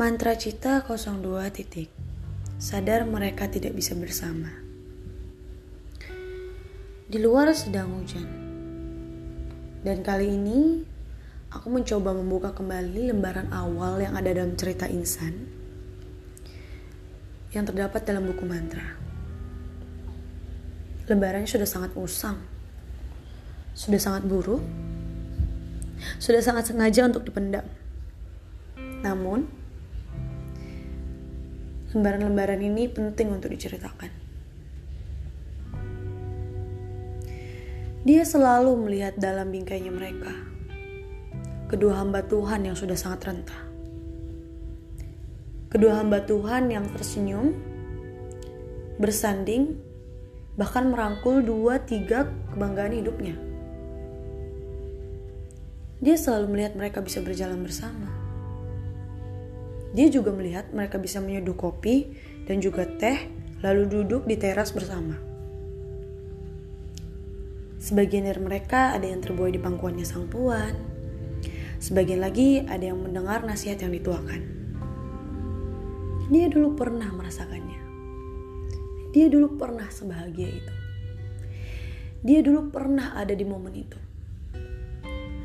Mantra Cita 02 titik. Sadar mereka tidak bisa bersama. Di luar sedang hujan. Dan kali ini aku mencoba membuka kembali lembaran awal yang ada dalam cerita insan yang terdapat dalam buku mantra. Lembarannya sudah sangat usang. Sudah sangat buruk. Sudah sangat sengaja untuk dipendam. Namun, lembaran-lembaran ini penting untuk diceritakan. Dia selalu melihat dalam bingkainya mereka, kedua hamba Tuhan yang sudah sangat rentah. Kedua hamba Tuhan yang tersenyum, bersanding, bahkan merangkul dua tiga kebanggaan hidupnya. Dia selalu melihat mereka bisa berjalan bersama. Dia juga melihat mereka bisa menyeduh kopi dan juga teh, lalu duduk di teras bersama. Sebagian dari mereka ada yang terbuai di pangkuannya sang puan. Sebagian lagi ada yang mendengar nasihat yang dituakan. Dia dulu pernah merasakannya. Dia dulu pernah sebahagia itu. Dia dulu pernah ada di momen itu.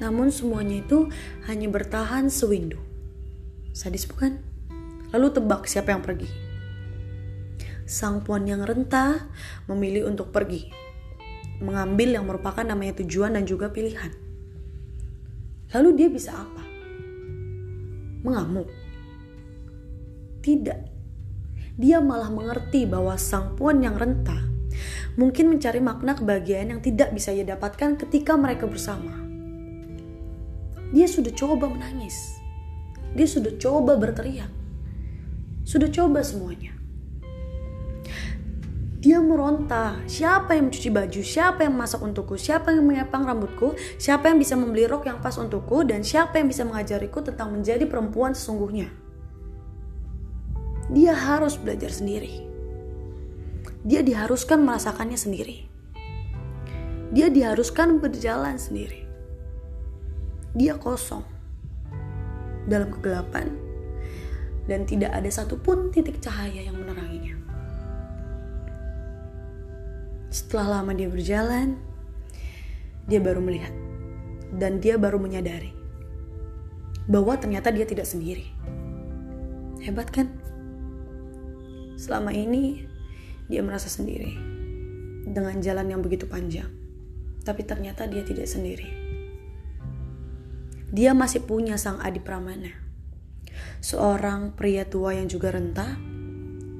Namun semuanya itu hanya bertahan sewindu. Sadis bukan? Lalu tebak siapa yang pergi. Sang puan yang rentah memilih untuk pergi. Mengambil yang merupakan namanya tujuan dan juga pilihan. Lalu dia bisa apa? Mengamuk? Tidak. Dia malah mengerti bahwa sang puan yang rentah mungkin mencari makna kebahagiaan yang tidak bisa ia dapatkan ketika mereka bersama. Dia sudah coba menangis dia sudah coba berteriak. Sudah coba semuanya. Dia meronta, siapa yang mencuci baju, siapa yang masak untukku, siapa yang mengepang rambutku, siapa yang bisa membeli rok yang pas untukku, dan siapa yang bisa mengajariku tentang menjadi perempuan sesungguhnya. Dia harus belajar sendiri. Dia diharuskan merasakannya sendiri. Dia diharuskan berjalan sendiri. Dia kosong dalam kegelapan dan tidak ada satupun titik cahaya yang meneranginya. Setelah lama dia berjalan, dia baru melihat dan dia baru menyadari bahwa ternyata dia tidak sendiri. Hebat kan? Selama ini dia merasa sendiri dengan jalan yang begitu panjang. Tapi ternyata dia tidak sendiri dia masih punya sang Adi Pramana. Seorang pria tua yang juga rentah,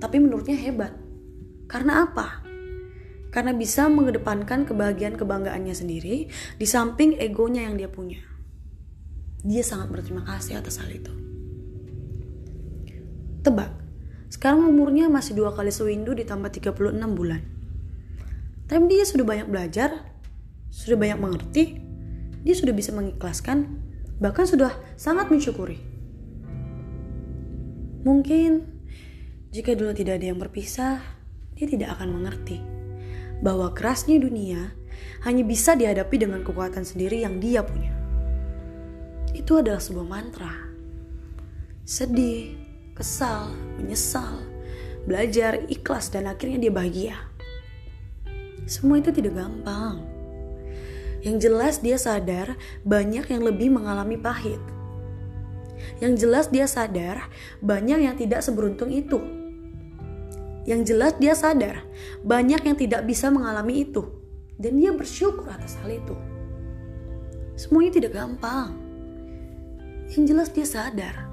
tapi menurutnya hebat. Karena apa? Karena bisa mengedepankan kebahagiaan kebanggaannya sendiri di samping egonya yang dia punya. Dia sangat berterima kasih atas hal itu. Tebak, sekarang umurnya masih dua kali sewindu ditambah 36 bulan. Tapi dia sudah banyak belajar, sudah banyak mengerti, dia sudah bisa mengikhlaskan bahkan sudah sangat mensyukuri. Mungkin jika dulu tidak ada yang berpisah, dia tidak akan mengerti bahwa kerasnya dunia hanya bisa dihadapi dengan kekuatan sendiri yang dia punya. Itu adalah sebuah mantra. Sedih, kesal, menyesal, belajar, ikhlas, dan akhirnya dia bahagia. Semua itu tidak gampang yang jelas dia sadar banyak yang lebih mengalami pahit. Yang jelas dia sadar banyak yang tidak seberuntung itu. Yang jelas dia sadar banyak yang tidak bisa mengalami itu. Dan dia bersyukur atas hal itu. Semuanya tidak gampang. Yang jelas dia sadar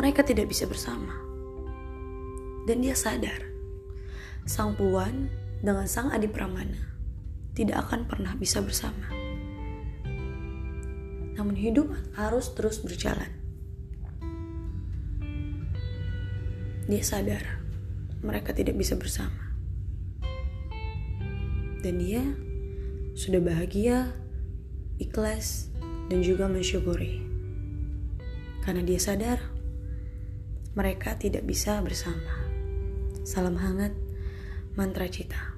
mereka tidak bisa bersama. Dan dia sadar sang puan dengan sang adik pramana tidak akan pernah bisa bersama. Namun hidup harus terus berjalan. Dia sadar mereka tidak bisa bersama. Dan dia sudah bahagia, ikhlas, dan juga mensyukuri. Karena dia sadar mereka tidak bisa bersama. Salam hangat, mantra cita.